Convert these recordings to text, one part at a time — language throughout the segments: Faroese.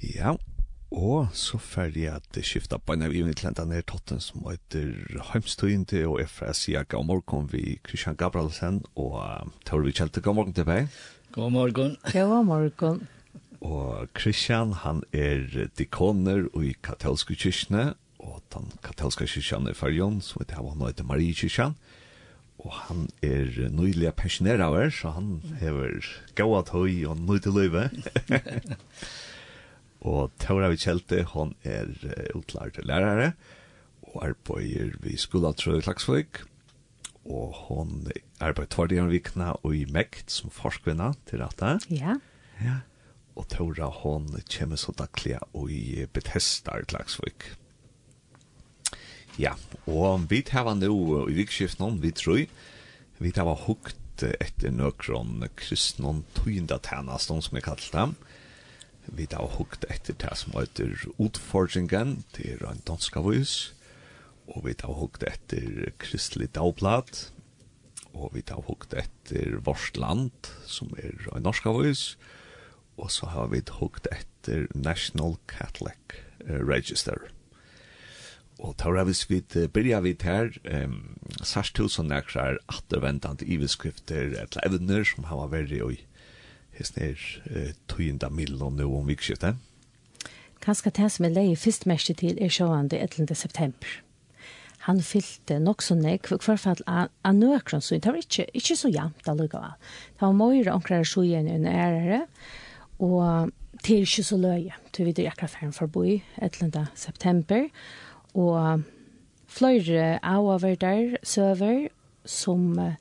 Ja, og så ferdig at det skiftet på en av ivnet til denne totten som heter Heimstøyende, og er fra Sia god morgen vi Christian Gabrielsen, og um, Torvi Kjelte, god morgen til deg. God morgen. God morgen. Og Christian, han er dikoner i katolske kyrkene, og den katolske kyrkene i Farion, som heter han heter Marie kyrkene, og han er nydelig pensjoneraver, så han hever gået høy og nydelig løyve. Og Tora Vikjelte, hon er uh, utlært lærare, og arbeider vi skola Trøy Klagsvøk, og hon arbeider tvart i en vikna og i Mekt som forskvinna til dette. Ja. Ja. Og Tora, hon kommer så daglig og i Bethesda i Klagsvøk. Ja, og vi tar nå i vikskiften, vi tror, vi tar hukt etter nøkron kristnon tøyndatænast, som vi kallt dem, Vi da har hukt etter det som heter Utforskingen, til en dansk avis, og vi da har hukt etter Kristelig Dagblad, og vi da har hukt etter Vårt Land, som er en norsk avis, og så har vi hukt etter National Catholic Register. Og tar jeg hvis vi begynner vidt her, um, særst tusen nekrar attervendende iveskrifter, eller evner som har vært i hesten er uh, tøyenda middelen nå om vikskiftet. Kanskje det som er leie først mest til er sjående 11. september. Han fyllte nok så nek, for hvert fall av nøkron, så det var ikke, ikke så jamt allugav. Det var møyre omkrar igjen under ærere, og det er ikke så løye, til vi er akkurat ferien for å bo i 11. september, og fløyre av over der søver, som uh,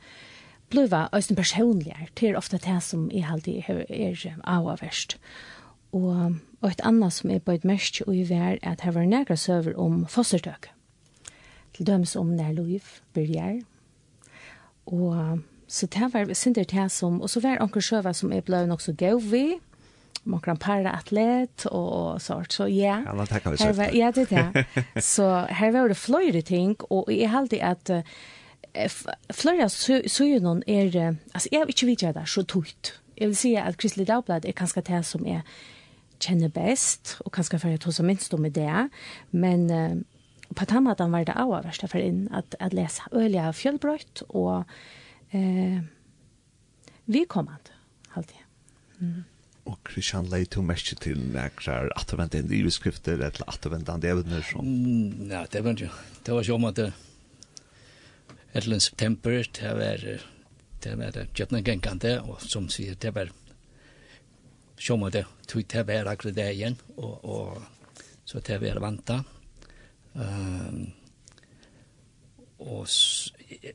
bliva östen personligar. Det är ofta det som är alltid är avavärst. Och, och ett annat som är på ett mest och i är att här var några söver om fostertök. Till döms om när Louis börjar. Och så det var synder det som, och så var onkel Sjöva som är blöv också gav vi man kan para atlet och sånt så ja. Ja, det tackar vi så. Ja, det är det. Så här var det flöjde ting och jag hade att Flora Sujunon er, altså jeg vil ikke vite det så tukt. Jeg vil si at Kristelig Dagblad er kanskje det som jeg kjenner best, og kanskje for jeg tog som minst om det, men uh, på den måten var det også verst for inn at, at lese øyelig av fjellbrøtt og uh, vi kom an, alltid. Mm. Og Christian lei to mest til nekrar atvendt iveskrifter eller atvendt evner som... Mm, ja, det var ikke. Det var ikke om at det eller september, det var det var det kjøpne gengande, og som sier, det var som det tog det var akkurat det igjen, og, og så det var vanta. Um, og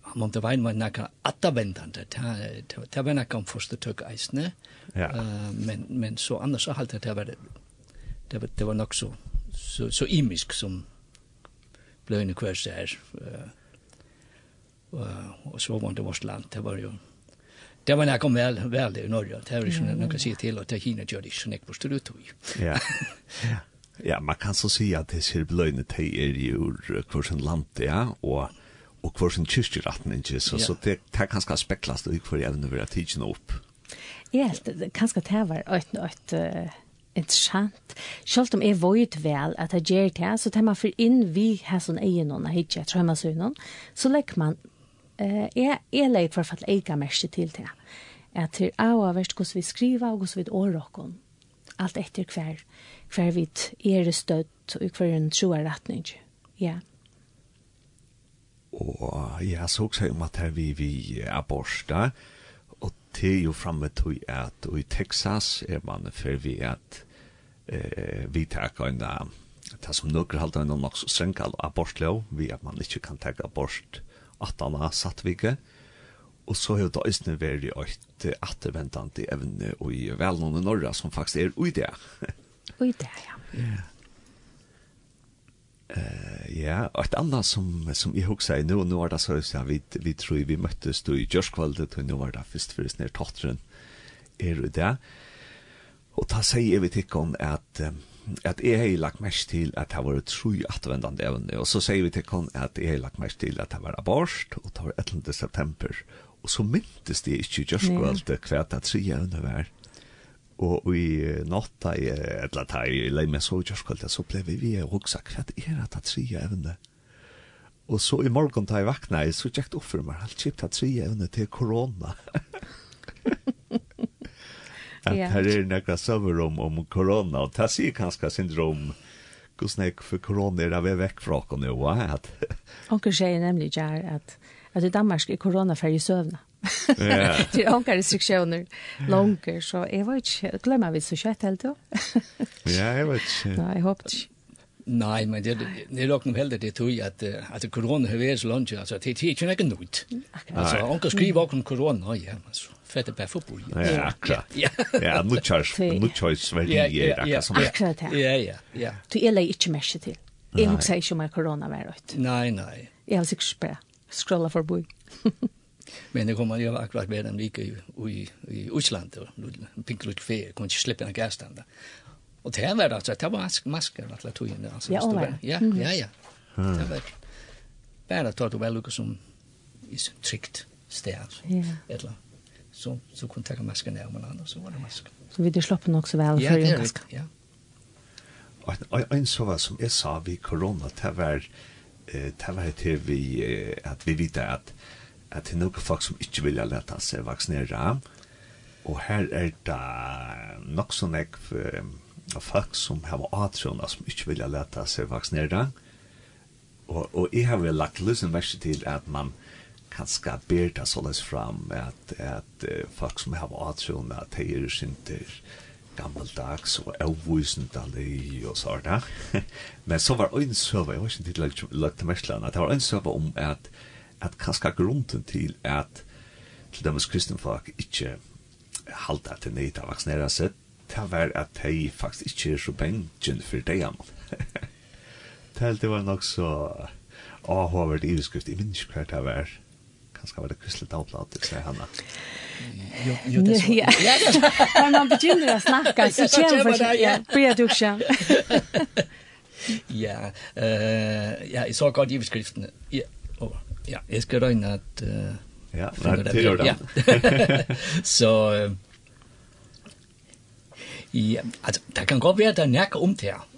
han måtte veien var nekka atavendende, det var nekka om første tøk eisne, ja. uh, men, men så annars så halte det var det var, det var nok så, så, så imisk som bløyne kvørs der, uh, og så var det vårt land. Det var jo Det var när jag kom väl, väl i Norge. Det var ju som jag kan säga till att Kina gör det så näck på större tog. Ja. Ja, man kan så säga att det ser blöjne till er ur kursen land, ja, och och kursen kyrkjeratten inte så så det det kan ska specklas ut för även över att tiden upp. Ja, det kanske det var ett ett interessant. Selv om jeg vet vel at jeg gjør det så tar man for inn vi har sån egen noen, jeg jag tror man så noen, så legger man eh jeg, jeg leid for at jeg mest til det. At til av og verst hvordan vi skriver og hvordan vi årer Alt etter hver, hver vi er støtt og hver en troer retning. Ja. Og jeg så også om at her vi, vi er borsta, og det er jo fremme til at i Texas er man for vi at eh, vi tar en det som nøkker halte en nok så strengt abortlov, vi at man ikke kan ta abort atana sattvike, og så har det også vært et atterventende evne og i velnående norra som faktisk er ui det. ui det, ja. Ja. Uh, ja, og et annet som, som jeg husker nå, nå var det så ja, vi, vi tror vi møttes då i Gjørskvaldet, og nå var det først for snär tatteren er det. Og da sier vi til henne at um, at jeg har lagt mest til at det var tru atvendende evne, og så sier vi til kon at jeg har lagt mest til at det var abort, og det var 11. september, og så myntes det ikke just yeah. alt hva det tre evne var. Og i natta, eller da jeg leie meg så just alt, så ble vi vi og hoksa hva det er at det tre evne. Og så i morgen da jeg vakna, så tjekk opp for meg, alt kjipt at tre evne til korona. at yeah. her er nekka søver om, om korona, og det sier kanskje syndrom, hvordan for korona er vi vekk fra oss nå, at... Onker sier nemlig ikke at, at i Danmark er korona ferdig søvna. Ja. Det er onker restriksjoner langer, så jeg var ikke, glemmer vi så kjøtt helt da. ja, jeg vet ikke. Nei, jeg håper ikke. Nej, men det det är nog nog hellre det tog at, att att corona har vært så langt, altså, det er ikke noe nytt. Altså, onkel skriver også om korona, ja, men så fett på fotboll. Ja, akkurat. Ja, ja nu charge, nu choice Sverige är akkurat som. Akkurat. Ja, ja, ja. Du er är läge inte mesh till. Jag ikke ju med korona var rødt. Nei, nei. Jeg har sig bara scrolla förbi. Men det kommer jo akkurat med en vecka i i i Island och nu pinkrut fe kan ikke slippe en gastanda. Og det var alltså, det var masker alle togene. alltså. Ja, ja, ja, ja. Det var bare bara tog vel väl som är tryggt stäv. Ja. Eller så, så kunne jeg ta masken ned men annars så var det masken. Så vi slapp nok så vel för en maske? Ja, Og en så var som jeg sa vi korona, det var, det var til vi, at vi vet at, at det er noen folk som ikke vil lete seg vaksinere, og her er det nok så nek folk som har atrona som ikke vil lete seg vaksinere, og, og jeg har vel lagt løsen verset til at man, kanskje ber det såleis fram at, at uh, folk som har atron at de er sinter gammeldags og avvisendali og så er det. Men så var en søve, jeg var ikke til å lage til Mersland, at det var en søve om at, at kanskje grunden til at til dem kristne folk ikke halda at de nøyta vaksinere seg, det var at de faktisk ikke er så bengen for det hjemme. det var nok så avhåvert i beskrift? jeg minns ikke hva det var kanske var det kristligt outlaut det säga Hanna. Jo, jo det så. Ja. När man börjar snacka så känner det ja, blir du själv. Ja, eh ja, jag så godt i beskriften. Ja, oh, ja, jeg skal regne at uh, Ja, det det gjør det. Så ja, altså, der kan godt være, at der nærke om det her.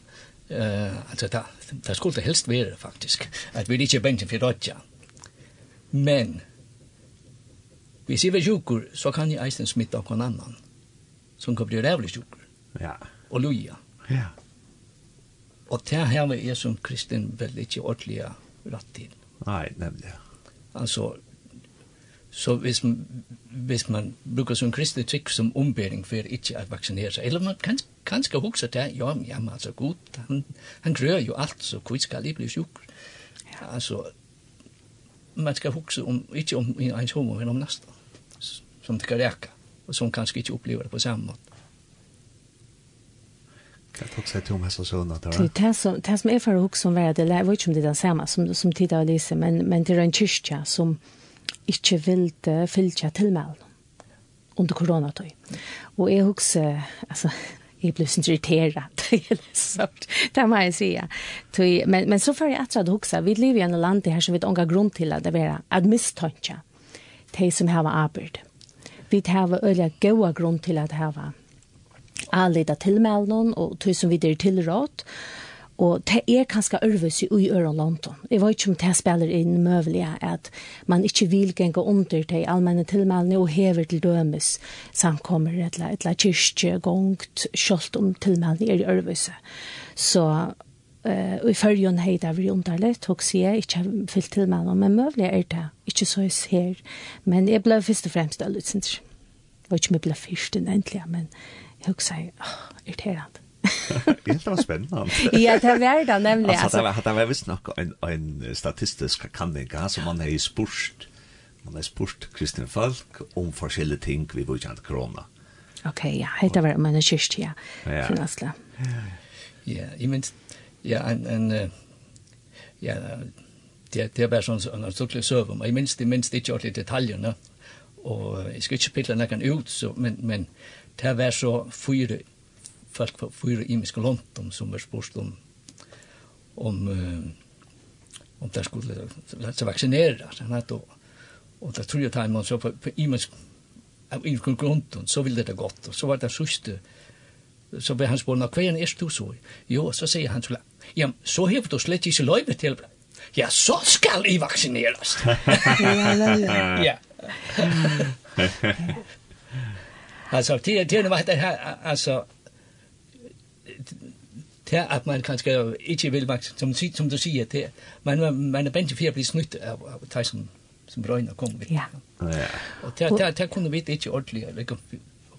Uh, altså, der, der skulle det helst være, faktisk, at vi ikke er bænkt til Fidotja. Men hvis jeg var sjukker, så kan jeg eisen smitte av noen annan, som kan bli rævlig sjukker. Ja. Og loja. Ja. Og det her er jeg som kristen vel ikke ordentlig rett til. Nei, nemlig. Altså, så hvis, hvis man brukar som kristne trykk som ombering for ikke å vaksinere seg, eller man kan kanskje huske det, ja, men ja, altså, god, han, han grør jo alt, så hvor skal jeg bli sjuk? Ja. Altså, man skal huske om, ikke om ens homo, men om nesten som det kan räcka och som kanske inte upplever det på samma mått. Jag tog sig till om hälsa så undan. Det var. Det som, det som är för hugg som var det, jag vet inte om det är samma som, som tidigare Lise, men, men det är en kyrka som inte vill fylla till tillmälen under coronatid. Och jag också, alltså, jag blev så irriterad. det må jag säga. Men, men så får jag att huxa. Vi lever i en land här som vi inte har grund till att det är att misstänka de som har arbete vi har øyla gode grunn til at hava anleda tilmelden og tog som vi der tilråd. Og det er kanskje ørvis i øren London. Jeg vet ikke om det spiller inn møvelig at man ikke vil gjenge under til allmenne tilmeldene og hever til dømes samkommer eller, eller kyrkje gongt, selv om tilmeldene er i ørvis. Så eh i förjon hejda vi omtalet tog sig jag inte fyllt till mig men möjligt är det inte så är här men jag blev först och främst all ut sent vad jag blev först äntligen men jag också oh, irriterande det var spännande. ja, det var det nämligen. Alltså, det var, det var visst nog en, en statistisk kanninga som man har spurt. Man har spurt kristne folk om forskjellige ting vi var kjent korona. Ok, ja, det var det man har kyrst, ja. Ja, ja. Ja, jeg minns, Ja, en, en ja, det, det er bare sånn, en stuklig søv, men jeg minst, det minst ikke ordentligt detaljerne, og jeg skal ikke pille nekken ut, så, men, men det var så fyre, folk på fyre i min skolontum, som var spørst om, om, uh, om det skulle lade seg vaksinere, sånn at, og, og det tror jeg, tar man så på, på i min av i grunden, så ville det godt, og så var det sørste, så ble han spurgt, hva er det du så? Jo, så sier han, så ja, så har du slett ikke løyve til. Ja, så skal I vaksineres. ja. alltså det det är vad det her, altså, det at man kanskje ikke vil vill som som du sier, det man man är bänge för blir snytt av av det som som brøyne kommer. Ja. Ja. Og det det det kunne vi inte ordentligt liksom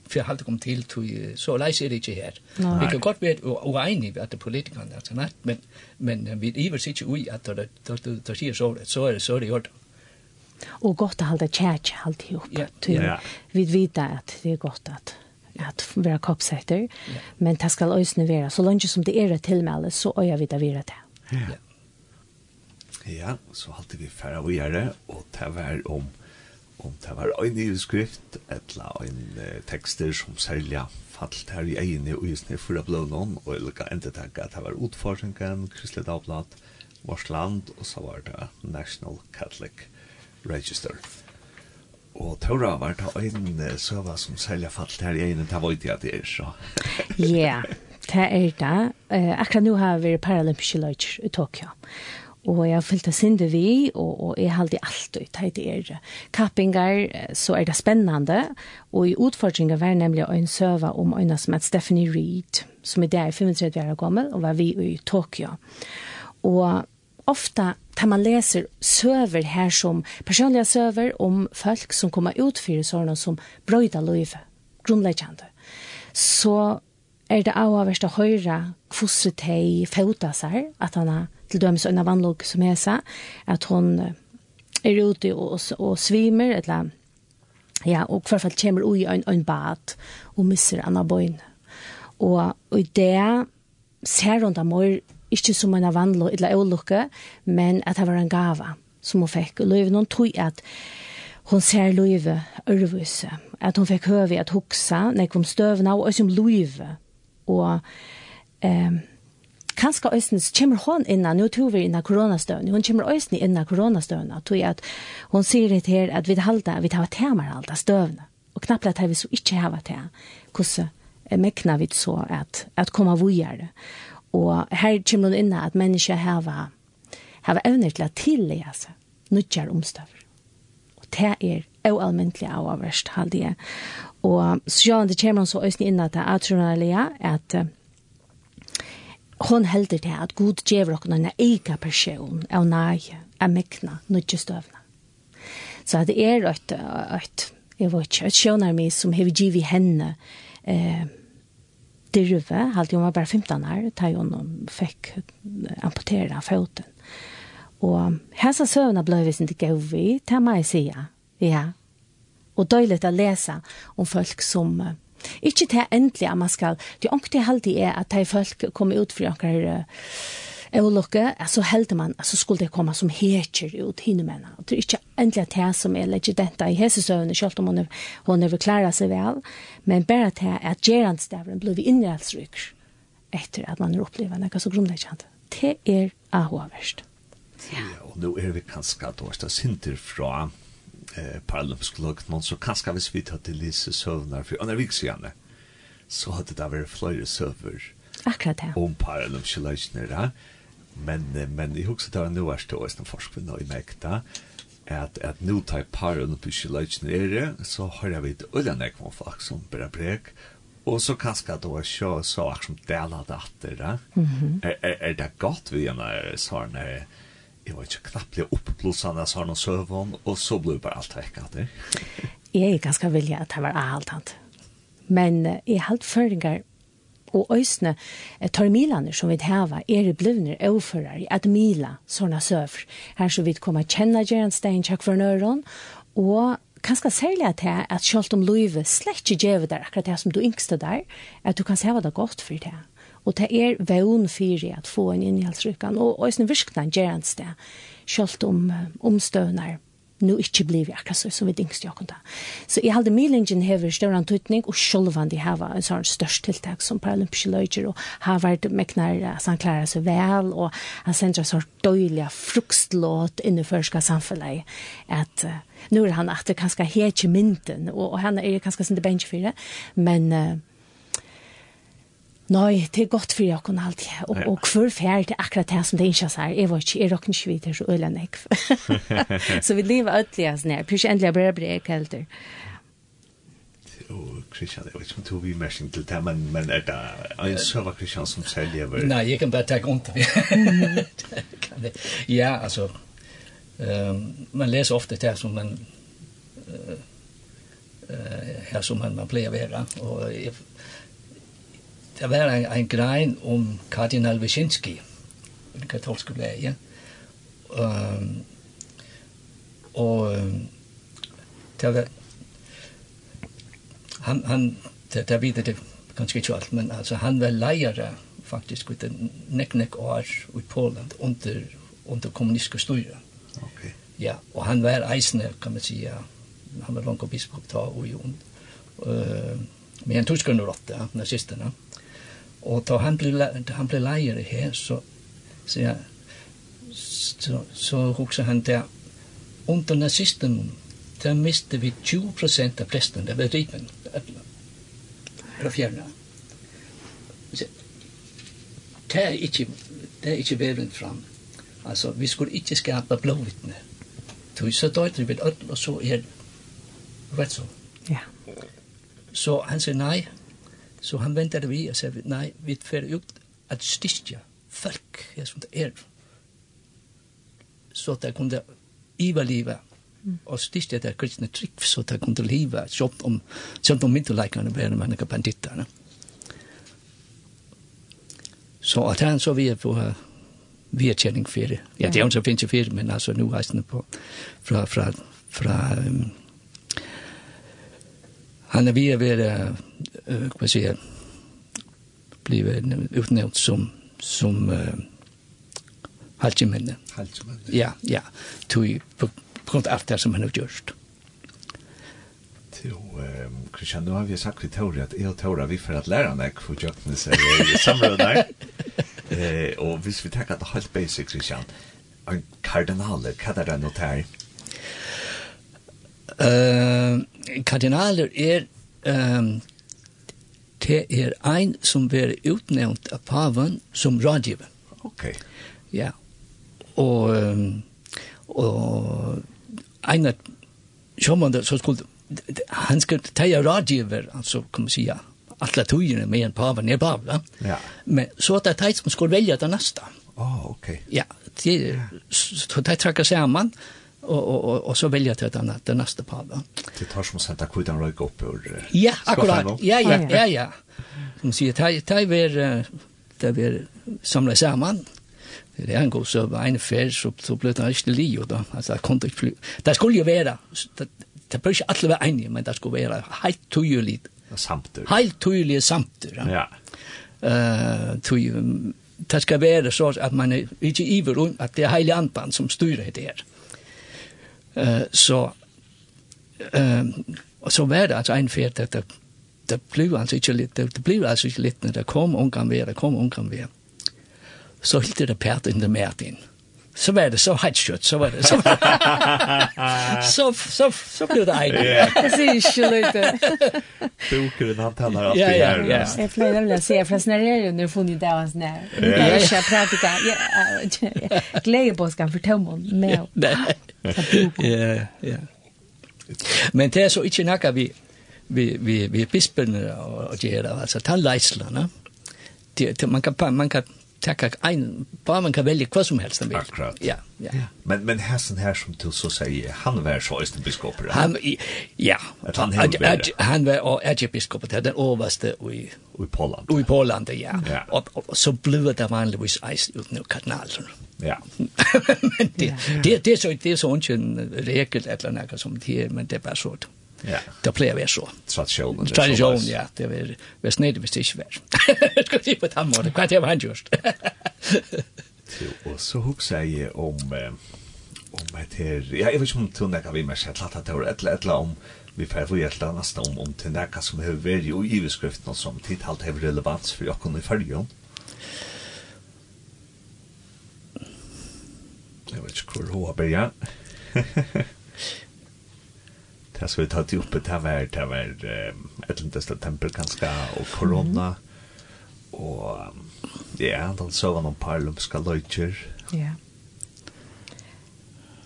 for halt kom aldrig kommet til, til så lejs er det ikke her. Nej. Vi kan godt være uenige, at det politikerne er sådan, men, men vi er vel ikke ud, at det det der, der så, at så er det, så er det gjort. Og godt at holde tjætje alt ihop. Ja. ja. Vi vet at det er godt at at vera kopsetter, yeah. men det skal øsne vera, så langt som det er et tilmelde, så øya vi det vera det. Ja. Så halte vi færre å gjøre, og det var om om det var en ny skrift eller en eh, tekster som særlig falt her i egne og just ned for noen, og jeg lukket enda tenke at det var utfordringen, Kristelig Dagblad, Vårt Land, og så var det National Catholic Register. Og Tora var det en søva som særlig falt her i egne, det var ikke at det er så. Ja, det er det. Akkurat nå har vi paralympiske løyder i Tokyo og jeg fyllte sinde vi, og, og jeg halte alt ut her til er. Kappingar, så er det spennende, og i utfordringen var nemlig en søve om øyne som heter Stephanie Reed, som er der 35 år gammel, og var vi i Tokyo. Og ofta tar man leser søver her som personliga söver om folk som kommer ut for sånne som brøyda løyve, grundläggande. Så er det av å høre hvordan de fødte seg, at han har til dømes en av anlog som jeg sa, at hun er ute og, og svimer, eller ja, og hver fall kommer ui en, en bad og misser en av bøyn. Og, og i det ser hun da mor ikke som en av anlog, eller ulykke, men at det var en gava som hun fikk. Og løyve noen tog at hon ser løyve ørvise, at hun fikk høve at hoksa, nek om støvna og også om løyve. Og eh, kanskje øyne kommer hun innan, nå tog vi innan koronastøvn, hun kommer øyne innan koronastøvn, og tog at hun sier det her at vi halda, vi tar temer halda støvn, og knappt at vi så ikke har det, hvordan mekna vi så at, at komme vujere. Og her kommer hun innan at mennesker har har evner til å tillegge seg nødgjør omstøver. Og det er ualmyndelig av verst, halde jeg. Og sjøen det kommer hun så øyne inn at det er at hon heldur til at Gud djever okkur en ega person av nage, av mekna, nødgjestøvna. Så det er et, et jeg vet ikke, et sjønarmi som hever giv henne eh, dirve, halte hun var bare 15 år, da hun fikk amputera foten. Og hesa søvna blei vi sin til gauvi, det må jeg sige, ja. Og døylet å lese om folk som Ikke til endelig at man skal, det er ångte heldig er at de folk kommer ut fra dere ulykke, så heldig man, så skulle det komme som heter ut henne med henne. Det er ikke endelig at det som er legidenta i hesesøvnene, selv om hun, er, hun er overklarer seg vel, men bare til at gerandstavren blir innreldsrykker etter at man har opplevd noe så grunnleggende. Det er ahoverst. Ja. og nå er vi kanskje at det sinter fra eh, paralympisk løgnen, så kanskje hvis vi tar til disse søvner, for andre viksene, så hadde det vært flere søver Akkurat det. om paralympiske løgner. Ja. Men, men jeg husker det var noe er stå, jeg forskvinner i mekta, at, at nå tar paralympiske løgner er så har jeg vidt øljene jeg folk som bare brek, Og så kanskje det var så, så akkurat som deler det etter, ja. Mm -hmm. er, er, er det godt vi gjerne, sånn, er, jeg var ikke knappt oppblåsende så har noen søvn, og så ble det bare alt vekk av det. jeg er ganske vilja at det var alt annet. Men jeg har hatt føringer og øsne milene som vi hava er i blivner overfører i at mila sånne søvr. Her så vi kommer kjenne Gjerenstein tjakk for nøren, og kanskje særlig at det at selv om livet slett ikke gjør det akkurat det som du yngste der, at du kan se hva det er godt for det. Og det er vevn for at få en innhaldsrykkan, og òsne virkna en gjerans selv kjølt om omstøvner nu ikke blir vi akkurat så, så vi dingst jo akkurat. Så jeg halde milingen hever større antutning, og sjolvan de hava en sånn størst tiltak som paralympiske løyger, og har vært meknar at han klarer seg vel, og han sender så sånn døyliga fruktlåt innenførska samfunnet, at uh, nu er han at det kanskje helt ikke mynden, og, og han er kanskje sin bench for det, men uh, Nei, det er godt for jeg kunne alt, ja. Og, og hver fjerde til akkurat det som det ikke er, jeg var ikke, jeg råkker ikke videre, så øyla nek. så vi lever ødelig, sånn her, plutselig endelig bare blir jeg kjelder. Og Kristian, jeg vet ikke om du vil merke til det, men, men er det en søver Kristian som selv lever? Nei, jeg kan bare ta ondt. ja, altså, um, man leser ofte det som man, uh, her som man, man pleier å være, og jeg det var en, en grein om kardinal Wyszynski i det katolske bleie. Um, og det var han, han det, det videre det kanskje ikke alt, men altså, han var leiere faktisk ut en nekk nekk år i Polen under, under kommunistiske styre. Okay. Ja, og han var eisende, kan man si, han var langt og biskop ta og jo. Uh, men han tog skrønner åtte, nazisterna. Ja. Og da han ble, da han ble leier her, så, så, jeg, så, så husker han der, under nazisten, der miste vi 20 prosent av presten, der var ripen, fra fjernet. Det er ikke, det er ikke veven fram. Altså, vi skulle ikke skapa blåvittne. Tog så døyter vi ødel, og så er det rett så. Ja. Så han sier, nei, Så han väntar vi och säger, nej, vi får ut att styrka folk, ja, som det är. Så att de kunde överleva och styrka det kristna trick så att de kunde leva, så om, så om inte läkarna blir de här banditerna. Så att han så vi är på vi är känning för det. Ja, det är hon så finns ju för men alltså nu har jag på från, från, från, um, Han er vi er ved kan man säga, blivit utnämnd som, som uh, halvtimminne. Halvtimminne? Ja, ja. tui på, på grund av allt det som han har gjort. Jo, um, Christian, nu har vi sagt til Tori at jeg og Tora, vi får att lära mig for jag seg i samrådar. eh, og hvis vi tenker at det er helt basic, Christian. En kardinal, hva er det något här? Uh, kardinaler er um, det er ein som blir utnevnt av paven som rådgiver. Ok. Ja. Og, og en av sjåmande så skulle, han skal teie rådgiver, altså, kan man sige, alla tøyene med en paven er paven. Ja. Men så at det er teit som skulle velge det neste. Åh, oh, ok. Ja, det, så det trekker sammen, og og og og och så väljer jag till annat den neste par. Det tar som att sätta kvitan røyk upp ur. Ja, akkurat. Ja, ja, ja, ja. Som sier, det taj ver där vi samlar samman. Det er en god så en fer så så blir det ikke li och då alltså ikke fly. Det skulle ju vara det det blir inte alla vara men det skulle vara helt tydelig. samtur. Helt tydelig samtur. Ja. Eh tydligt det skal vara så att man er ikke iver att det er heilig andan som styr det här. Eh, så, eh, og så var det altså en fært, at det det blev altså ikke litt det der blev altså ikke litt når det kom omgang ved, der kom omgang ved. Så hilt det pært in der mært inn så var det så helt kjøtt, så var det så så, så, så ble det egen. Jeg sier ikke løyte. Brukeren han taler alltid her. Ja, ja, Jeg pleier nemlig å si, for jeg snerer jo når funnet det hans nær. Jeg er ikke pratika, gleder på skal fortelle meg med. Ja, ja. Men det er så ikke noe vi, vi, vi, vi bispene og gjør det, altså, ta leislene. Det, man kan, man kan tacka en bara man kan välja vad som helst man vill. Akkurat. Ja, ja. ja. Men men hästen här som till så säger han var så östen biskopen. Han ja, att han han han var ärkebiskop det den överste i i Polen. I Polen ja. ja. Och, och så blev det var Louis Eis ut nu kanal. Ja. men det, ja, ja. det det är så det är så en regel eller något som det men det är bara så. Mm. Ja. Det pleier vi så. Tradition. Tradition, ja. Det var, var snedig hvis det ikke var. Skal si på den måten. Hva er det var han gjørst? Og så husker jeg om, om et her, ja, jeg vet ikke om du nekka vi mer sett, at det var et eller om, vi får få hjelta nesten om, om til nekka som har vært i iveskriften og som tidtalt har relevans for jokken i fyrjon. Jeg vet ikke hvor hun har begynt. det skal vi ta till uppe det var det var ett litet tempel ganska och corona og ja da så var noen par lumska löjter ja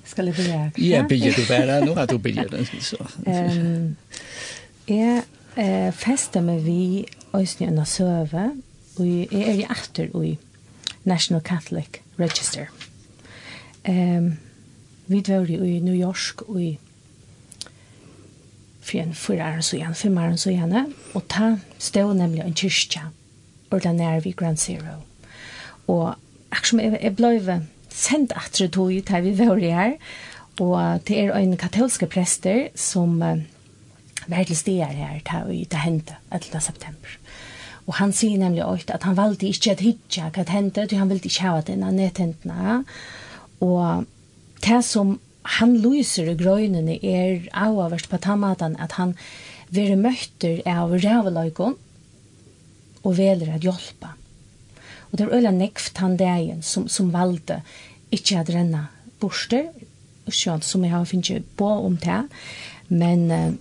Skal jeg begynne? ja begynne du bare, nå har du begynne. um, jeg ehm ja eh festa med vi ösnja na Søve, og jeg er i atter i National Catholic Register. Um, vi var i New York og i for en fyra år så igjen, fem år så igjen, og ta stå nemlig en kyrkja, ordinær vi Grand Zero. Og akkurat jeg, jeg ble sendt etter tog ut vi var her, og det er en katolske prester som uh, var til steder her til det hendte 11. september. Og han sier nemlig også at han valgte ikke at hitja hva det hendte, han ville ikke ha det innan nettentene. Og det som han lyser i grøynene er avavert på tammaten at han vil møtter av ræveløykon og veler at hjelpe. Og det er øyla nekft han dagen som, som valgte ikke at renne borster, skjønt som jeg har finnet på om det, men uh,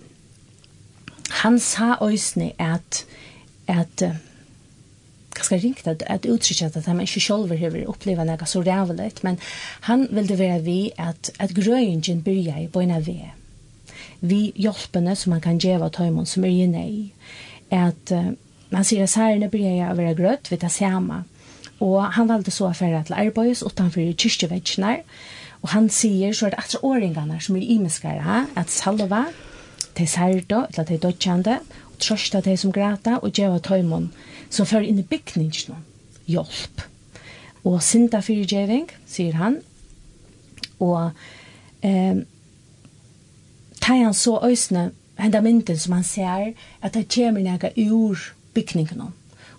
han sa òsne at, at uh, ganska ringt att, att uttrycka att han inte själv har upplevt något så rävligt, men han ville vara vi att, att gröjningen börjar i början av vi. Vi hjälpene som man kan ge av höjmon som är inne i Att uh, man ser att här börjar vara gröt, vi tar samma. Och han valde så affärer till Arbojus utanför kyrkjevägnar. Og han sier så er det etter åringene som er imeskere, at salva, til særdo, eller till dödkjande, trøsta de som græta og gjeva tøymon som fører inn i bygningen hjelp. Og synda fyrir gjeving, sier han, og eh, tar han så øysene henda mynden som han ser at det kommer nega ur bygningen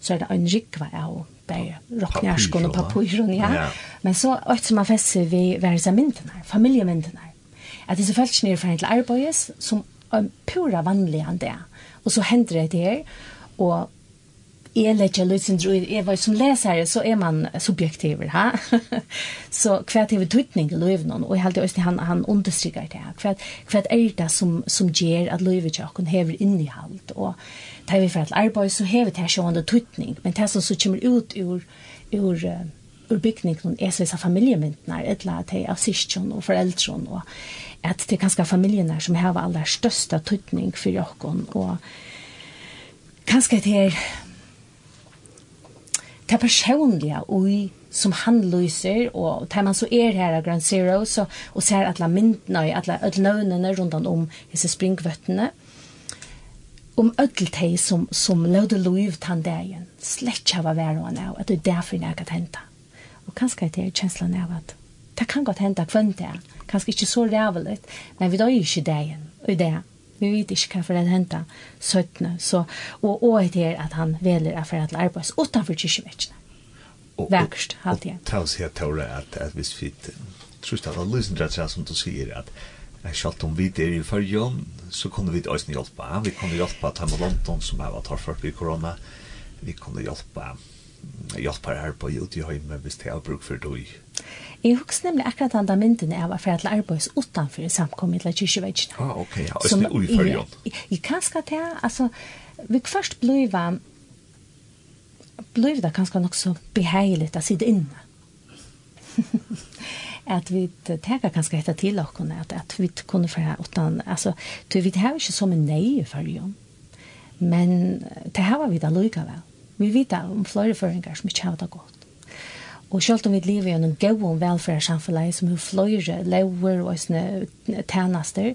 så er det en rikva av bare rocknjærskon og papuron, ja. ja. Men så alt som man fesser vi versa mynden her, familiemynden her. At disse følelsene er fra til arbeids som en pura vanlig an det. Og så hender det her, og jeg leker løsindro, jeg var som leser, så er man subjektiv, ha? så hva er det tøytning i løven, og jeg heldig også han, han understryker det hva, hva er det som, som gjør at løvetjøkken hever innihalt, og tar vi for et arbeid, så hever det her sånn tøytning, men det som så kommer ut ur, ur ur bygningen er så familjemyndene, etla at det av syskjon og foreldren, og at det er kanskje familjene som har aller største tøytning for dere, og kanskje det er det personlige og som han lyser, og tar man så er her av Grand Zero, så, og ser alle myndene, alle ødelnøvnene rundt om disse springvøttene, om öll tei som, som løyde loiv tann dagen, slett kjava vær og han at det er derfor jeg kan henta. Og kanskje det er kjenslen av at det kan godt hende kvendt det. Kanskje ikke så ræveligt, men vi døg ikke dagen og det. Vi vet ikke hva for det hentet søttene. Så, og også det er at han veler av for at arbeids utenfor kyrkjevekkene. Vækst, igjen. Og ta oss her, Tore, at, at hvis vi tror at det er lysen rett seg som du sier at jeg Sjalt om vi er i fyrjon, så kunne vi også hjelpe. Vi kunne hjelpa til London som har vært hardt i korona. Vi kunne hjelpe hjelper her på ute i hjemme hvis det er bruk for det. Jeg husker nemlig akkurat andre myndene av for at arbeids utenfor samkommet til kyrkjevetsjene. Ah, ok, ja, og det er uiført, ja. Jeg kan skal ta, altså, vi først bliva, bliva det kanskje nok så behagelig å sitte inne. at vi tenker kanskje etter til dere, at, at vi kunne få her utan, altså, vi har ikke som en nøye for Men det har vi da lykkevel. Vi vet om flere føringer som ikke har det godt. Og selv om vi lever i en gøy velferdssamfunn som har flere lever og sånne tjenester,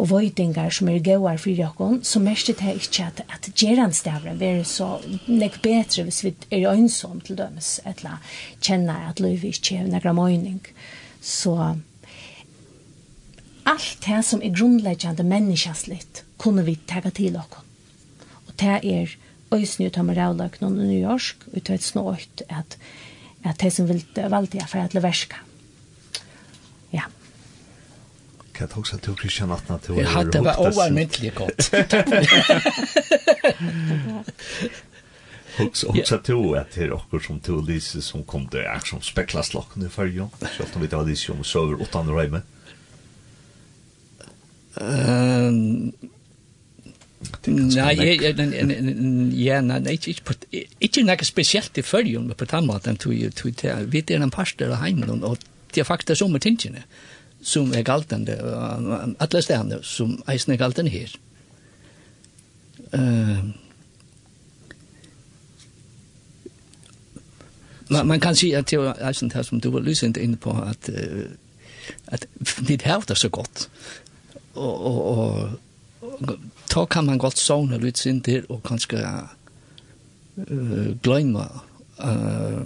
og voidingar som er gode for okkur, så mest det er ikke at, at geranstavren er så nek bedre hvis vi er øynsom til dømes, etla kjenner at løyvi ikke er nekra møyning. Så alt det som er grunnleggjande menneskjastlitt kunne vi tega til okkur. Og det er øysen ut av Moravløkene i New York, ut av et snått, at, at de som vil valgte jeg for at leverska. Ja. Kan jeg også til Kristian Atna til å høre det var overmyndelig godt. Hooks också to att det er också som to Lise som kom til till som specklas locken i förrjun. Så om vi tar Lise om søver över åttan röjme. Ehm Nei, jeg, jeg, ja, nei, nei, ikke noe spesielt i følgen, men på den måten, tog, tog, tog, vi er en parster av heimen, og det er faktisk som er tingene, som er galtende, alle stedene, som eisen er galtende her. Uh, Man, man kan si at det er eisen det som du var lysent inne på, at, uh, at vi har det så godt, og, og, og då kan man godt sovne litt inn der, og kanskje uh, glemme uh,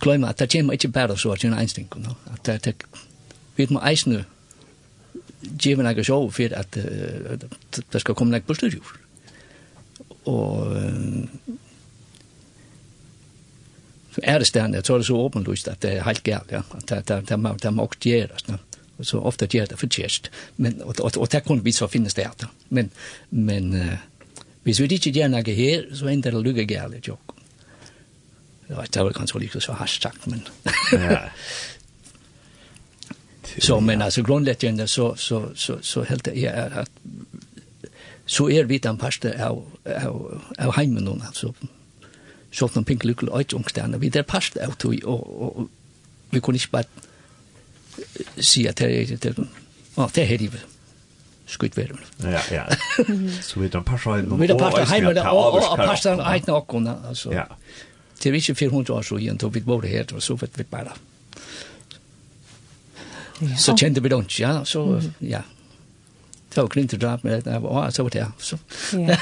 glemme at det kommer ikke bare så at det er en sting, no? at det, det vi må eisne gjøre noe så for at uh, det skal komme noe på studio Og uh, er det stedende, så er det så åpenlyst at det er helt galt, ja. at det, det, det, det må, det må også gjøres. No? så ofta gör det förtjänst. Men och och, och det kunde vi så finnas det här. Men men uh, hvis vi inte gör något här så ändrar det lugga gärligt jag. Ja, det var kanskje lite så harsh sagt men. ja. så men altså, grunnleggende, så så så så helt det er at så er vi den parste av av av heimen nå, altså. Så noen de pink luckel och ungstärna. Vi er parste av tog, og, og, og vi kunne ikke bare si at det er det. Ja, det er helt skutt ver. Ja, ja. Så vi tar passa heim og parsa heim og parsa heim og altså. Ja. Det er ikke 400 år så igjen til vi bor her, og så vet vi bare. Så kjente vi don't, ja, så, ja. Det var grunn til drap, med det og så var det, så. Ja.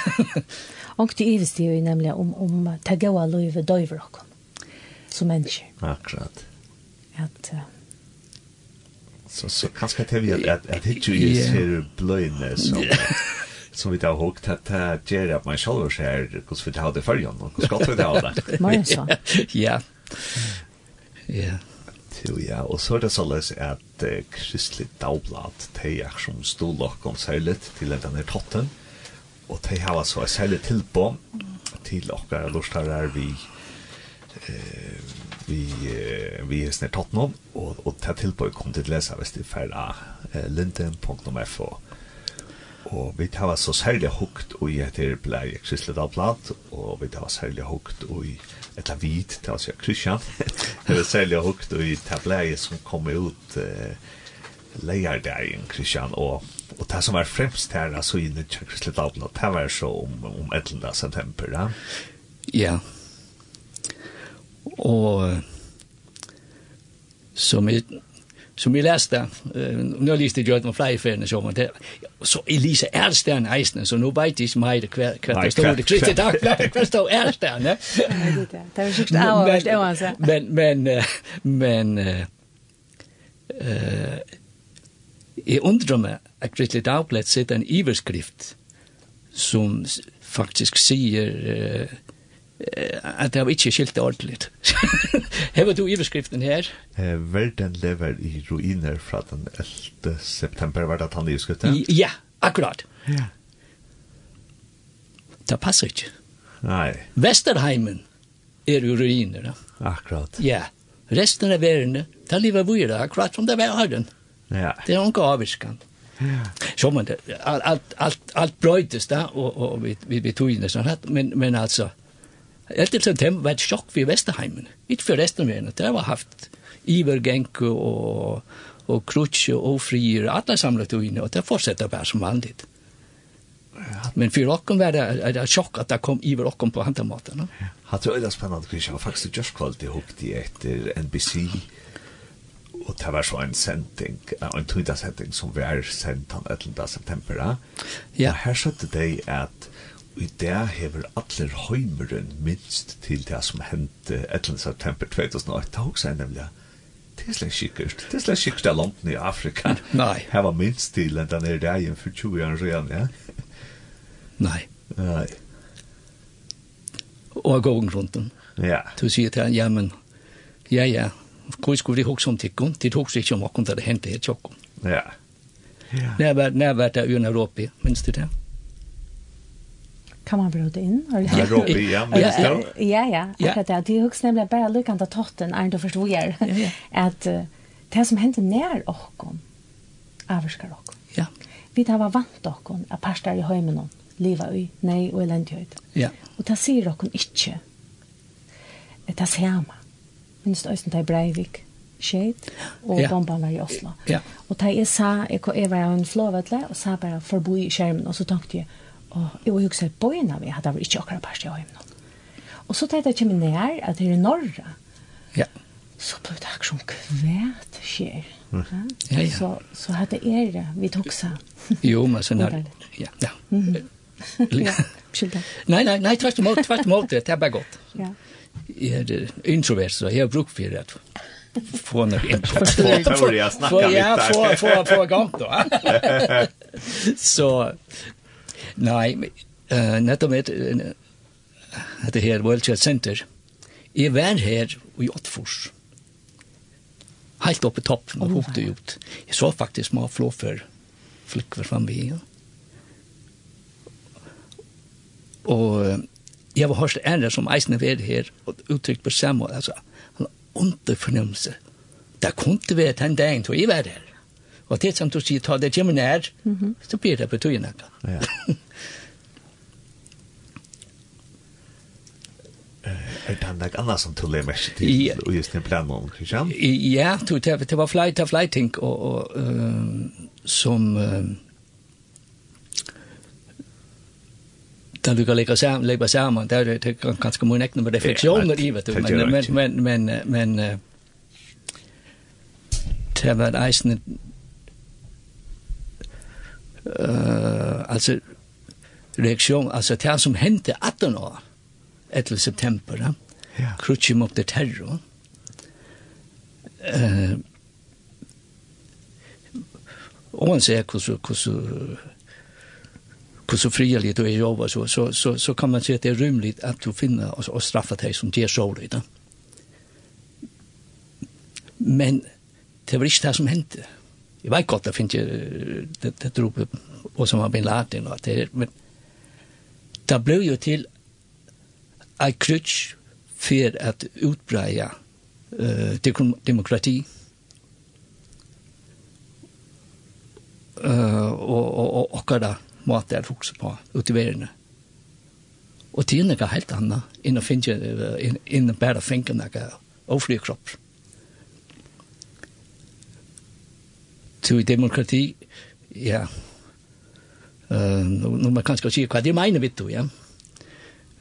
Og det er det jo nemlig om, om det gode livet døyver dere, som mennesker. Akkurat. At, uh, så så kanske det vi att att, hit ju är här blöjnes så som vi tar ihåg att det ger upp my shoulders här hur vi tar det för John och ska vi ta det? Men så. Ja. Ja. Till ja, och så det så läs att kristligt Dagblad, te jag som stod nok om till den där totten, och te har så sälet till på till och där lustar lortarar vi eh vi vi är snart nå og og ta til på kom till läsa hvis det för linden.fo og vi tar så særlig hukt og i heter blei existerar av plat och vi tar særlig hukt og i et av hvit vit tar så Christian vi særlig hukt og i et blei som kommer ut eh, lejardagen Kristian og Og det som var fremst her, altså i det Kristelig Dagbladet det var så om om 11 september ja. Ja, og som jeg, som jeg leste, uh, nå leste jeg gjort med flere feriene så, det, så Elise Erlstein eisene, så nå vet jeg ikke meg hva det stod, det kristi takk, hva stod Erlstein, ne? Det var sikkert avhørst, det var altså. Men, men, men, uh, jeg undrer meg at Kristi Dagblad sitter en iverskrift som faktisk sier uh, at det var ikke skilt ordentligt. Hever du iverskriften her? Eh, verden lever i ruiner fra den 11. september, var det han iverskriften? Ja, akkurat. Ja. Det passer ikke. Nei. Vesterheimen er jo ruiner. Akkurat. Ja. Resten av verden, det lever vi akkurat som det var den. Ja. Det er ikke avviskende. Ja. Så man allt allt allt bröjdes där och och vi vi vi tog in det så här men men alltså 11. september var et sjokk for Vesterheimen, ikke for resten av verden. Det var haft ivergenke og, og krutsk og frier, alle samlet jo inne, og det fortsetter bare som vanlig. Ja. Men för rocken var det, det chock att det kom iver rocken på hantermaten. No? Ja. Hatt det öda spännande kring, jag var faktiskt just kvalt ihop det efter NBC och det var så en sending, en tydda sending som vi är sänd den 11. september. Ja. Och här satt det dig att i det hever atler høymeren minst til det som hendte 11. september 2008. Det er også er nemlig det er slett sikkert. Det er slett sikkert av landene i Afrika. Nei. Her var minst til enn den er reien for 20 år siden, ja? Nei. Nei. Og jeg går rundt den. Ja. Du sier til han, ja, men, ja, ja, hvor skulle de huske om tikkun? De huske ikke om akkurat det hendte helt tjokken. Ja. Ja. Når var det i Europa, minst til det? Ja kan man bråda in? Ja, Robi, ja. Ja, ja, ja. Akkurat det. Det hugs nämligen bara lyckan ta totten är då förstår jag att det som händer när och om avskar och. Ja. Vi tar var vant och om att pastar i hemmen leva i nej och eländighet. Ja. Och det ser och inte. Det är samma. Minst det östen där Breivik skjeit, og ja. bomben var i Oslo. Ja. Og da jeg sa, jeg var en flåvetle, og sa bare forbo i skjermen, og så tenkte jeg, Og jeg har hukset bøyene vi, at det var ikke akkurat parst i høymen. Og så tenkte jeg kommer nær, at det er norra. Ja. Så ble det akkurat kvæt skjer. Ja, ja. Så, så hadde er det vi tok seg. jo, men sånn her. Ja, ja. Mm -hmm. ja. Nei, nei, nei, tvert imot, tvert imot, det er bare godt. Ja. Jeg er introvert, så jeg har brukt for det få när det får jag snacka lite. Ja, få få få igång då. så Nei, uh, nettopp med uh, det her World Trade Center. Jeg var her i Åttfors. Helt oppe i toppen og hoppet ut. Jeg så faktisk små flåfer flikker framme i. Ja. Og jeg var hørst ære som eisende ved her og uttrykt på samme. Altså, han har ondt fornemmelse. Det kunne være den dagen til jeg var her. Og det som du sier, ta det hjemme nær, så blir det betøyende. Ja. Er det noe annet som tog det mest til, og just den planen om, Kristian? Ja, det var flere til flere ting og, og, som... där lukar lika sam lika samman där det er ganske mye nekne med refleksjoner i vet du. men men men men men det var eisende uh, altså reaktion altså det som hendte 18 år 11 september. Ja. Yeah. Krutschim det der terror. Eh uh, om man ser hur så hur så hur så fria och jobba så så så så kan man se att det är rymligt att du finner och, och straffa dig som det så lite. Men det var inte det som hände. Jag vet gott, det finna ju det, det drog och som har bin Laden och det men det blev ju till ei krutsch for at utbreia uh, demokrati. Uh, og, og, og okkara måte er fokus på ute i verden. Og til noe helt annet enn å finne, inn å bare finne noe overfri kropp. Til demokrati, ja, uh, nå, nå man kan ikke si hva det mener, vet du, ja.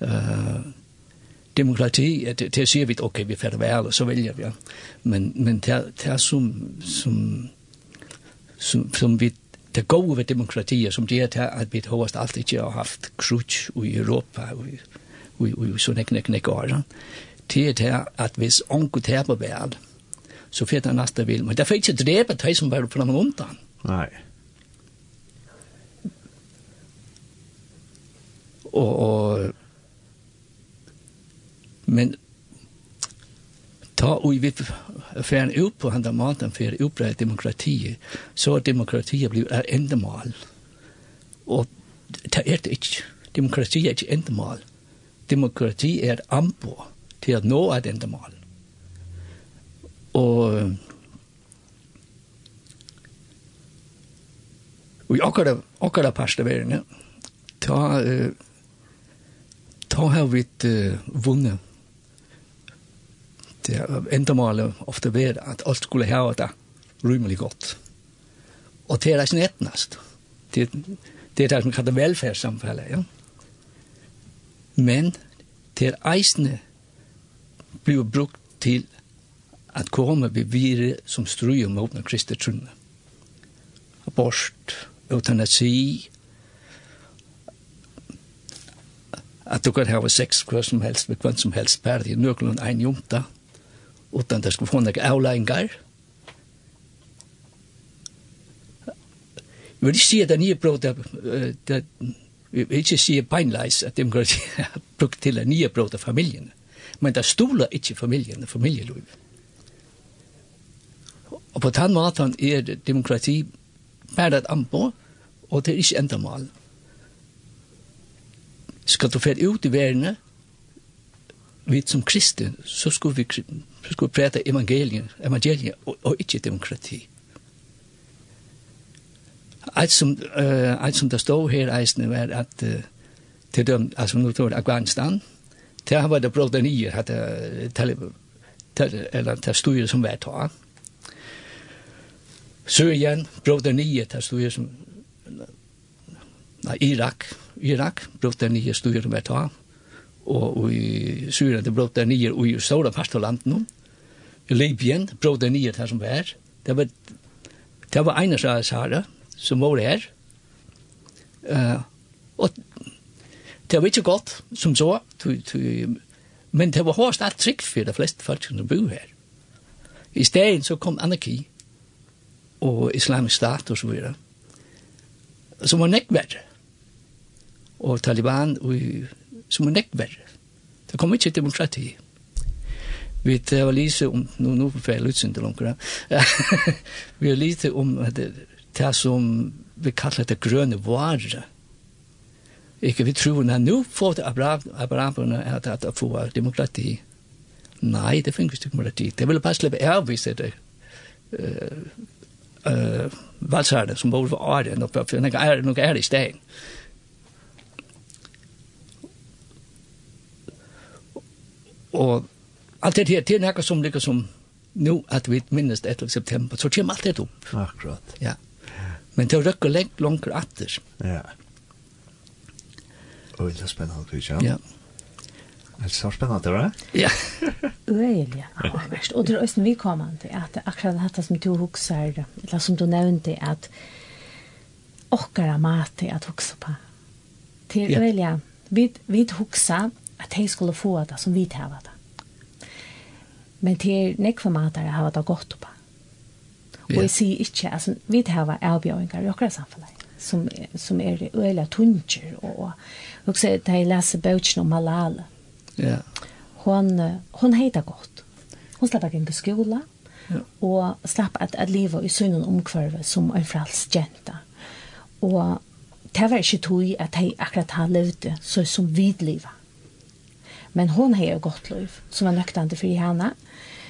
Uh, demokrati, at det siger vi, okay, vi fatter og så vælger vi. Men, men det, det er som, som, som, som vi det gode ved demokratier, som det er til, at vi hårdest alt ikke har haft krutsk i Europa, og i så nek, nek, nek år. Det er til, at hvis onko taber værd, så får den næste vil. Men der får ikke dræbe de som var på den undan. Nej. Og, og Men ta og vi fer ut på handa maten fer utbreid demokrati, så demokrati blir er endemål. Og det er det ikke. Demokrati er ikke endemål. Demokrati er et ambo til at nå et endemål. Og Og i akkurat, akkurat parstaverne, ta, uh, ta har vi uh, vunnet at endamålet ofte var at alt skulle ha det rymelig godt. Og det er det etnast. Det, det er det som kallar velferdssamfället, ja. Men det er eisene blir brukt til at komme vi vire som struer mot den kristne trunne. Abort, eutanasi, at du kan ha sex hva som helst, med hvem som helst, bare det er nøkland en jomta, utan det skulle få noen avleggingar. Jeg vil ikke si at det nye brot, jeg vil ikke si beinleis at demokrati har brukt til det nye brot av familien, men det stoler ikke familien og familieliv. Og på den måten er demokrati bare et anbå, og det er ikke enda mål. Skal du fære ut i verden, vi som kristne, så skulle vi Vi skulle prata evangelien, evangelien og, og ikke demokrati. Alt som, uh, alt som det stod her eisende var at uh, til dem, altså nå tror jeg Afghanistan, til han var det bråda nyer, at det eller det stod som var ta. Syrien, bråda nyer, det stod som, nei, Irak, Irak, bråda nyer stod som var ta og, i Syria, det brått der nye, og i stora parst av landet nå. I Libyen, brått der nye her som var her. Det var, det var Einars av Sara, som var her. Uh, og det var ikke godt, som så, to, to, men det var hårst alt trygg for de fleste folk som bor her. I stedet så kom anarki, og islamisk stat og så videre, som var nekk verre. Og Taliban og som er nekt verre. Det kommer ikke demokrati. Vi har lyset om, nå, nå får jeg lytsen til omkring, vi har lyset om det, det som vi kallar det grønne vare. Ikke vi tror, at nå får det abraberne at det får demokrati. Nei, det finnes ikke demokrati. Det vil bare slippe avvise det uh, uh, valsarne som bor for året, og noe er, noe er i stegen. Og alt det her, det er nekka som ligger som nu at vi minnes det etter september, så kommer alt det opp. Akkurat. Ja. Men det røkker lengt langt atter. Ja. Oi, det er spennende, Christian. Ja. Det er så spennende, va? Ja. Øyelig, ja. Og det er også mye kommende, at akkurat dette som du husker, eller som du nevnte, at okkara mat er at hugsa på. Til ja. øyelig, vi, vi hugsa at de skulle få det som vi tar det. Men det er mat matere har det godt på. Og jeg sier ikke, altså, vi tar det avbjøringer i akkurat samfunnet som, som er øyelig tunger og, og og så da jeg leser bøtjen om Malala ja. hon, hon heiter godt hon slapp ikke en skola ja. og slapp at, at livet i synen omkvarve som en frals jenta og det var ikke tog at jeg akkurat har levd så som vidlivet Men hon har ju gott liv som var nöktande för henne.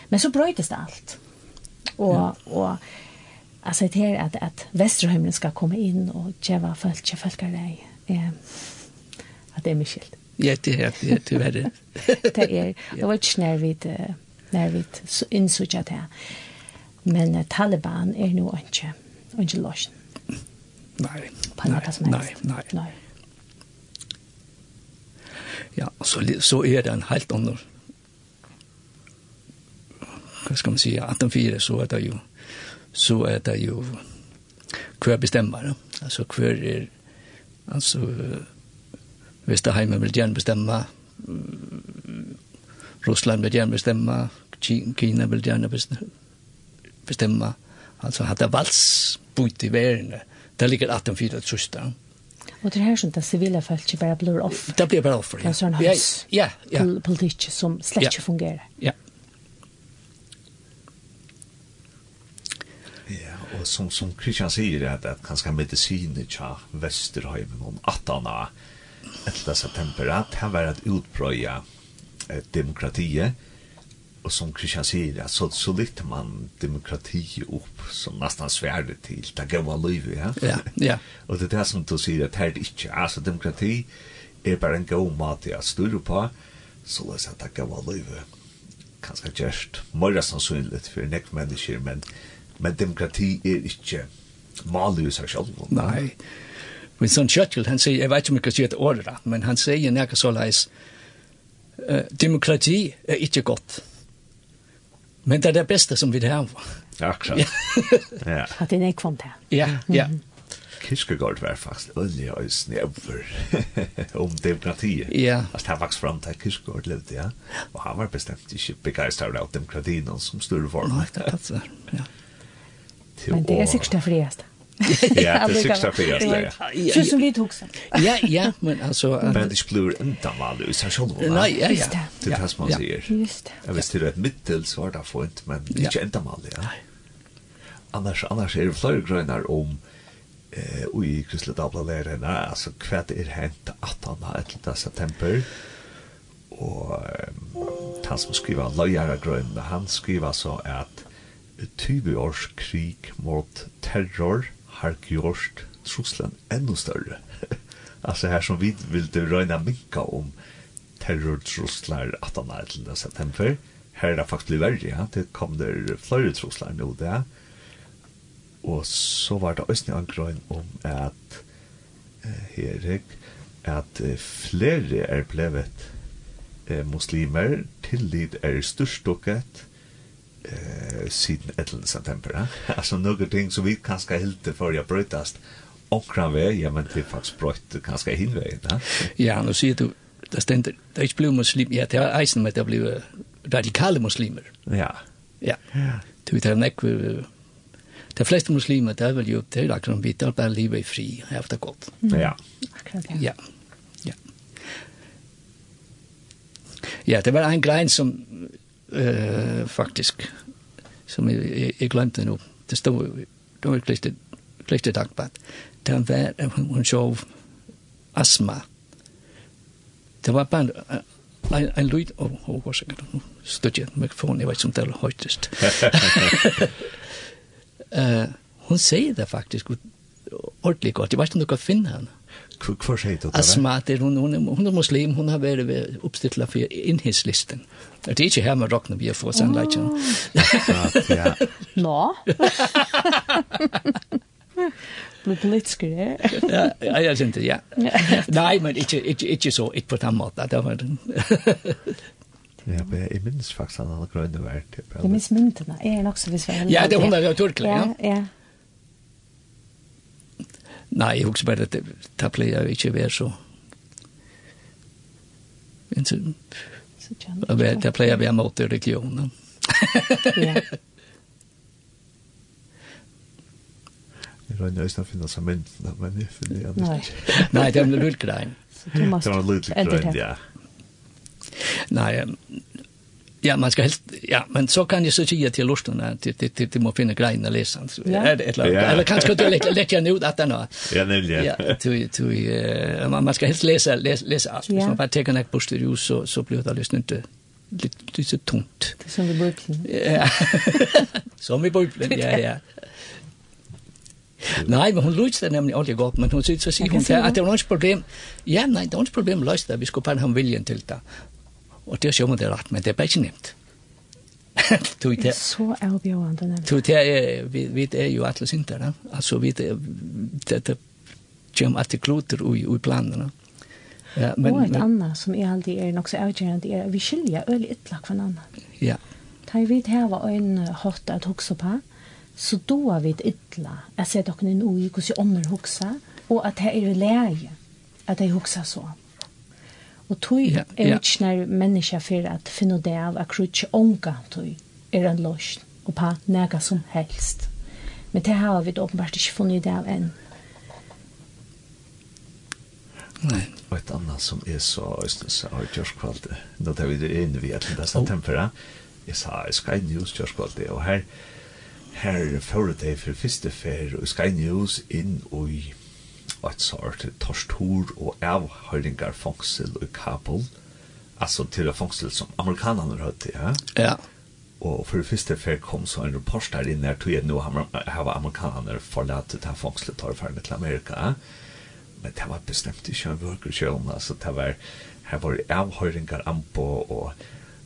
Men så bröjdes det allt. Och, ja. och alltså det här att, att Västerhömmen ska komma in och tjäva folk, tjäva folk dig. Eh, att det är mycket skilt. Ja, det är det, är, tyvärr. det är, det var inte när vi, när vi insåg det här. Men uh, Taliban är nu inte, inte lösen. Nej, nej, nej. nej. Ja, så, så er det en helt annen hva skal man si, 18-4, så er det jo, så er det jo hver bestemmer. Altså hver er, altså, hvis det heimen vil gjerne bestemme, Russland vil gjerne bestemme, Kina vil gjerne bestemme, altså hatt det valgsbut i verden, det ligger 18-4 trusler. Og det her som det sivile folk ikke bare blir off. Det blir bara off. Ja, hans ja, ja. ja. politikk som slett ikke fungerer. Ja. Ja, og som som Christian säger at att kanske medicin tja Västerhaven om attana 11 september at han var et utbröja eh, demokratiet og som Christian sier, att så så lytte man demokrati opp som nesten svärde til det gode livet ja. Ja, ja. og det er det som du sier, at att er det ikke, altså demokrati er bare en god mat att styra på så låt at det gode livet kanske just mer sannsynligt för näck mennesker, men men demokrati är inte malus här själv. Nej. Men sån Churchill han sier, jeg vet ikke om jag ska säga det ordet men han sier näka så leis, Uh, demokrati er ikke godt. Men det er det beste som vi har. Akkurat. Ja. At det er ikke vant her. Ja, ja. Kirkegaard var faktisk øyelig og snøver om demokratiet. Ja. Altså, han vokste frem til Kirkegaard levde, ja. Og han var bestemt ikke begeistret av demokratien som større form. Nei, det er det. Ja. Men det er sikkert det frieste. Ja, det sista fyra där. Så som vi tog sen. Ja, ja, men alltså men det blir inte mal ut så själva. Nej, ja, ja. Det är det som man säger. Just det. Jag visste det mittel så var det fint, men inte inte mal, ja. Annars annars är det flera grönar om eh i Kristelig Dabla lärer alltså kvätt är hänt att han har ett september och han som skriver Lojara Grön han skriver så att 20 års krig mot terror har gjort truslen ännu större. alltså här som vi vill du röna minka om terrortruslar 18 till september. Här är det faktiskt blivit värre. Ja. Det kom där flera truslar nu där. Och så var det också en grön om att Erik at flere er blevet eh, muslimer, tillit er størstokket, eh siden 11 september. Eh? Alltså några ting som vi kanske helt för jag brötast och kan vi ja men det faktiskt bröt kanske hinvägen, Eh? Ja, nu ser du det ständer det är blue muslim ja det är eisen med det blir radikala muslimer. Ja. Ja. Du vet det är De flesta muslimer det är väl ju som vi, det vill bara livet i fri efter gott. Mm. Ja. Akkurat. Ja. Ja. Ja, det var en grein som eh faktisk som jeg, jeg jeg glemte nå. Det stod det var klistret klistret dagbart. Det var hun, hun så astma. Det var bare en, en lyd, og oh, oh, hvor sikkert, nu støtter jeg mikrofonen, jeg vet ikke om det er høytest. uh, hun sier det faktisk ordentlig godt, jeg vet ikke om du kan finne henne. Hvor sier du det? Asmat er hun, hun, hun er muslim, hun har vært ved oppstilt for innhedslisten. Det er ikke her med rockene vi har fått sannleggen. Ja. Nå? Blir politisk det? Ja, jeg synes det, ja. Nei, men ikke, ikke, ikke så, ikke på den måten. Det var. Ja, men jeg minns faktisk han hadde grønne vært. Jeg minns myntene, jeg er nok så visuell. Ja, det er hun er jo turkle, ja. Ja, ja. Nei, jeg husker bare at det pleier jeg ikke være så. Men så... Det pleier jeg være mot religionen. Ja. Jeg regner ikke å finne seg myndene, men jeg finner jeg ikke. Nei, det er en lydgrein. Det var en lydgrein, ja. Nei, Ja, man ska helst, ja, men så kan jag så säga till lusten att det, det, det, det må finna grejen att läsa. Ja. Eller, ja. eller kanske du lägga, lägga en ut att den har. Ja, nämligen. Ja, till, till, uh, man, man ska helst läsa, läsa, läsa allt. Ja. Man bara tar en bostad ut så, så blir det lyssnat inte lite, lite tomt. Det är som i Brooklyn. Ja, som i Brooklyn, ja, ja. Nej, men hon löste det nämligen aldrig gott, men hon sitter så säger hon att det var något problem. Ja, nej, det var något problem löste det, vi skulle bara ha viljen till det. Og det er sjovt det er rett, men det er bare ikke nemt. Tog det. Så avbjørende nevnt. Tog det er, vi, vi er jo alle synder, da. Altså, vi er, det, det kommer alltid kloter i, i planene. Ja, men, og et annet som er alltid er nok så avgjørende, er at vi skiljer øyelig ytterlag for en annen. Ja. Da vi har en hatt at hokse på, så då har vi ytla, jeg ser dere inn i hvordan ånder hokse, og at det er leie at de hokse så. Og tog ja, er ja. ikke nær menneska for at finne det av at akkurat onka tog er en løsn og på nega som helst. Men det har vi åpenbart ikke funnet det av enn. Nei. Og et annet som er så østens av kjørskvalde, nå tar vi det inn vi etter dessa oh. tempera, jeg sa Sky News kjørskvalde, og her her fører det for første fer og Sky News inn og i et sort torstor og avhøringar fangsel i Kabul. Altså til det fangsel som amerikanerne hadde, ja? Ja. Og for det første fer kom så en rapport der inne her, tog jeg nå har amerikanerne forlatt det her fangselet tar ferdig til Amerika. Men det var bestemt ikke en vøkerkjølen, altså det var, her var avhøringar anpå og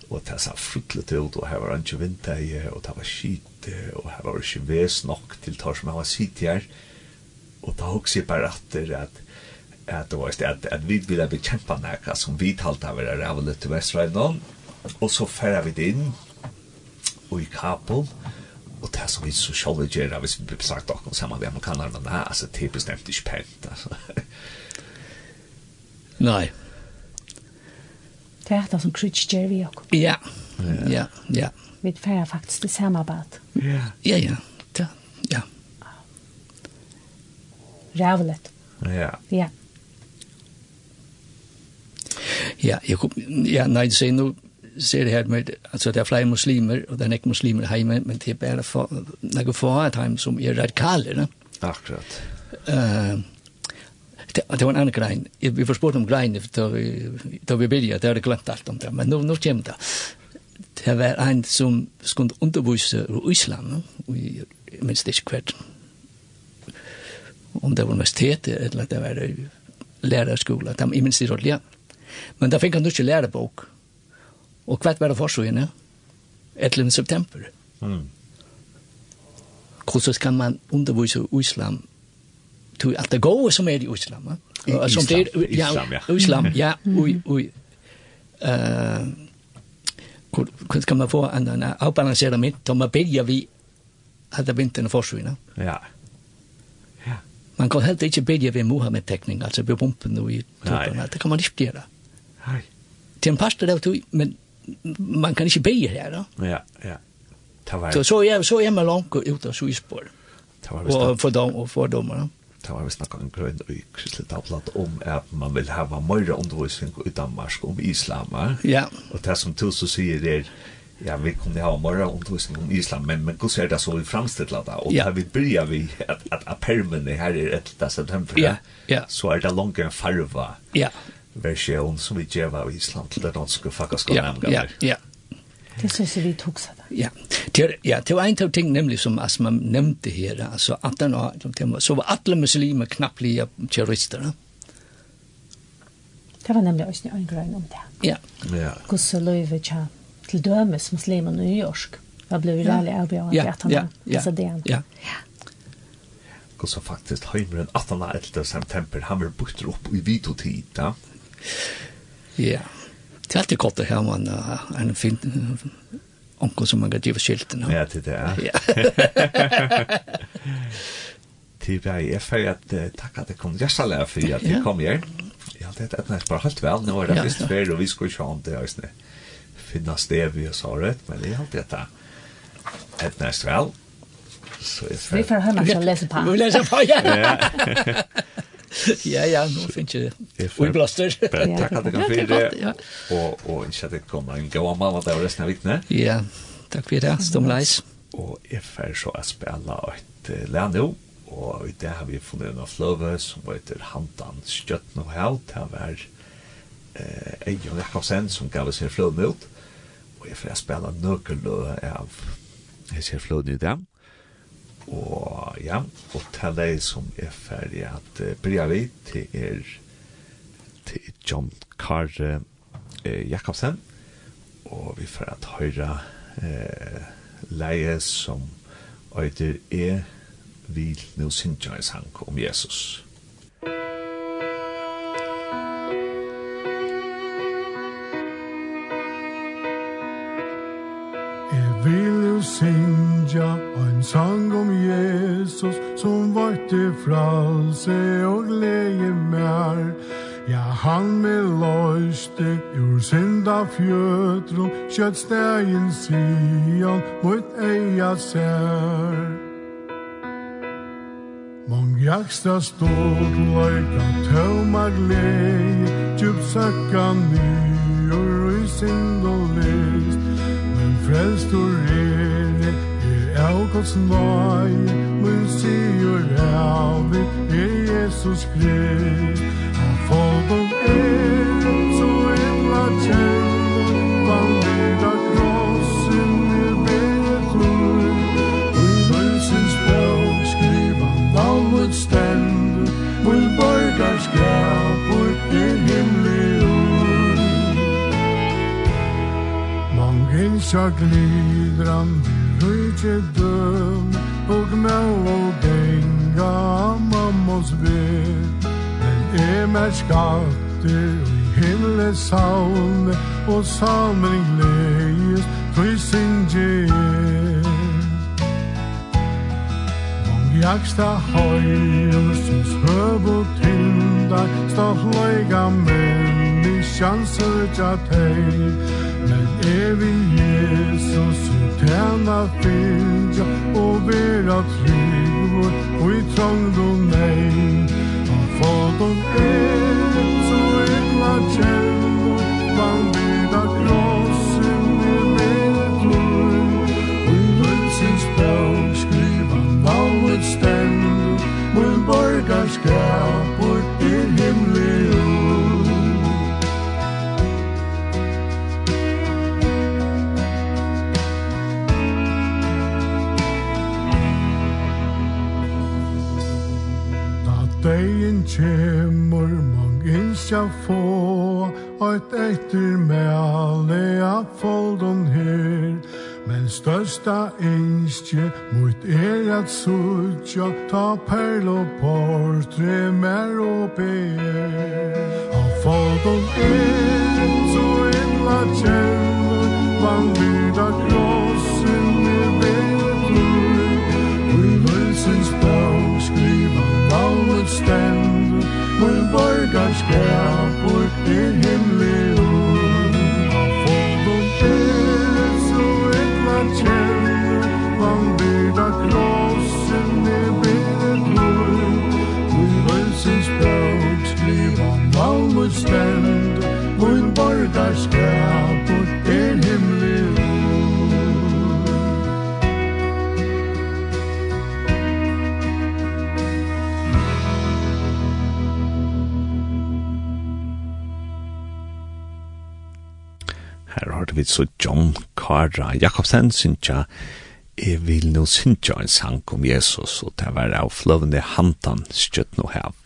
og det sa fruttelig ut, og her var ikke vinter, og det var skite, og her var ikke ves nok til tar som her var sitt her. Mm och ta också på rätter at at det var at at att vi ville bekämpa näka som vi talte av det var lite väst right on så færer vi det inn og i Kapol og det som vi så sjølve gjør hvis vi blir sagt och sammen med amerikanerne där alltså det är bestämt ikke pent alltså nej det er det som Kritsch gjør vi också ja. Ja. Ja vi færer faktisk det samma bad ja. Ja ja. rævlet. Ja. Ja. Ja, jeg kom, ja, nei, du sier, nå ser det her med altså det er flere muslimer og det er ikke muslimer hjemme, men det är bara för några få et hem som er radikale, ne? Akkurat. Uh, det det var en annan grej. Vi får förstod om grejen då da vi började har jeg glemt alt om det men nå, nå kommer det. Det var en som skulle undervise i Island, no? jeg minns det ikke hvert, om det var universitetet eller det var lærerskola, de i minst i ja Men da fikk han ikke lærebok. Og hvert var det forsøgene? 11. september. Mm. Hvordan kan man undervise islam? Til alt det gode som er i islam. Va? Islam, som det er, ja, islam, ja. Islam, ja. Ui, ui. Uh, hvordan skal man få en, en avbalanseret mitt om man begynne vi hadde vinteren og forsøgene? Ja, ja Man kan helt ikke bedre ved Mohammed-tekning, altså ved pumpen og i tuppen. Det kan man ikke gjøre. Nei. Til en pastor av tog, men man kan ikke bedre her. Da. Ja, ja. Det Var... Så, så, er, så er man langt ut av Suisborg. Og fordom, og fordommer. Det var vi nok en grønn og kristelig tablet om at man vil hava mer undervisning i Danmark om islamar. Ja. Og det som du så sier er, Ja, vi kunde ha bara undervisning om Island, men men hur ser det så i framställda då? Och där vi börjar vi att att appermen det här är ett september. Ja, ja. Så är det långa en farva. Ja. Version som vi ger av Island till det danska fackskolan. Ja, ja, ja. Det synes jeg vi tog seg da. Ja, det ja, det var en av ting nemlig som as man nämnde här, alltså att den var, så var alla muslimer knappliga terrorister. Det var nemlig også en grønn om det. Ja. Ja. Guds og løyve tja til dømes muslimer i New York. Jag blev ju rally av jag att han så det. Ja. Ja. Og så faktisk Heimren 18 september han vil bukta opp i vitotid, ja. Ja. Det er alltid godt å ha man en fin onkel som man kan ge skylten. Ja, det är det. Ja. Till jag är för takk at jeg kom jag for at jeg jag kom her. Ja, det er et Det är bara helt väl. Nu är det visst fel og vi ska ju ha det här sånn finna stev i såret, men det er alltid att ta ett näst väl. Så jeg det. Vi får høre meg til å lese på. Vi läser på, ja. Ja, ja, nu finns det. Vi blåster. Tack att du kan för det. Og och inte att det kommer en gåa mamma där resten av vittne. Ja, takk for det. Stomlejs. Og jeg får så å spille et län nu. Og i det har vi funnet en av fløve som heter Handan Skjøtten og Held. Det var eh, Eion Jakobsen som gav oss en fløve ut og jeg får spela nøkkelø av jeg ser flod i dem og ja og til deg som er ferdig at uh, bryr vi til er til John Carr uh, Jakobsen og vi får at høyre uh, leie som øyder er vil nå synge en sang om Jesus. vil jo synja en sang om Jesus som varte fralse og glede mer. Ja, han med løste ur synda fjötrum kjøtt stegen sion mot eia ser. Mång jaksta stort løyka, tøvma glede, djup søkka nyur i sin frelst og rene, er av Guds nøye, mun sigur av er Jesus Krist, folk om er Hinsa glidran rujtje døm Og mell og benga mammos ved. Men emer skatter i himle saun Og salmen gleis tusen gjer Mong jaksta høyr syns høv og tindar Stav løyga mer chanser tja teg Men evig Jesus i tæna fylja Og vera trygg og i trångd og nei Og fått og en så illa kjell etter med alle av her. Men størsta einskje mot er at sutja Ta perlo portre mer og ber. Av folden er så illa kjellor van vida krossen i beinur Vi løsens bøk skriva navnet stendur Vi borgarskapur i himmel stend Mun borgarskap og den himli Her hørte vi så John Carra Jakobsen, synes jeg, vil nå synge en sang om Jesus, og det var av fløvende hantan skjøtt nå her.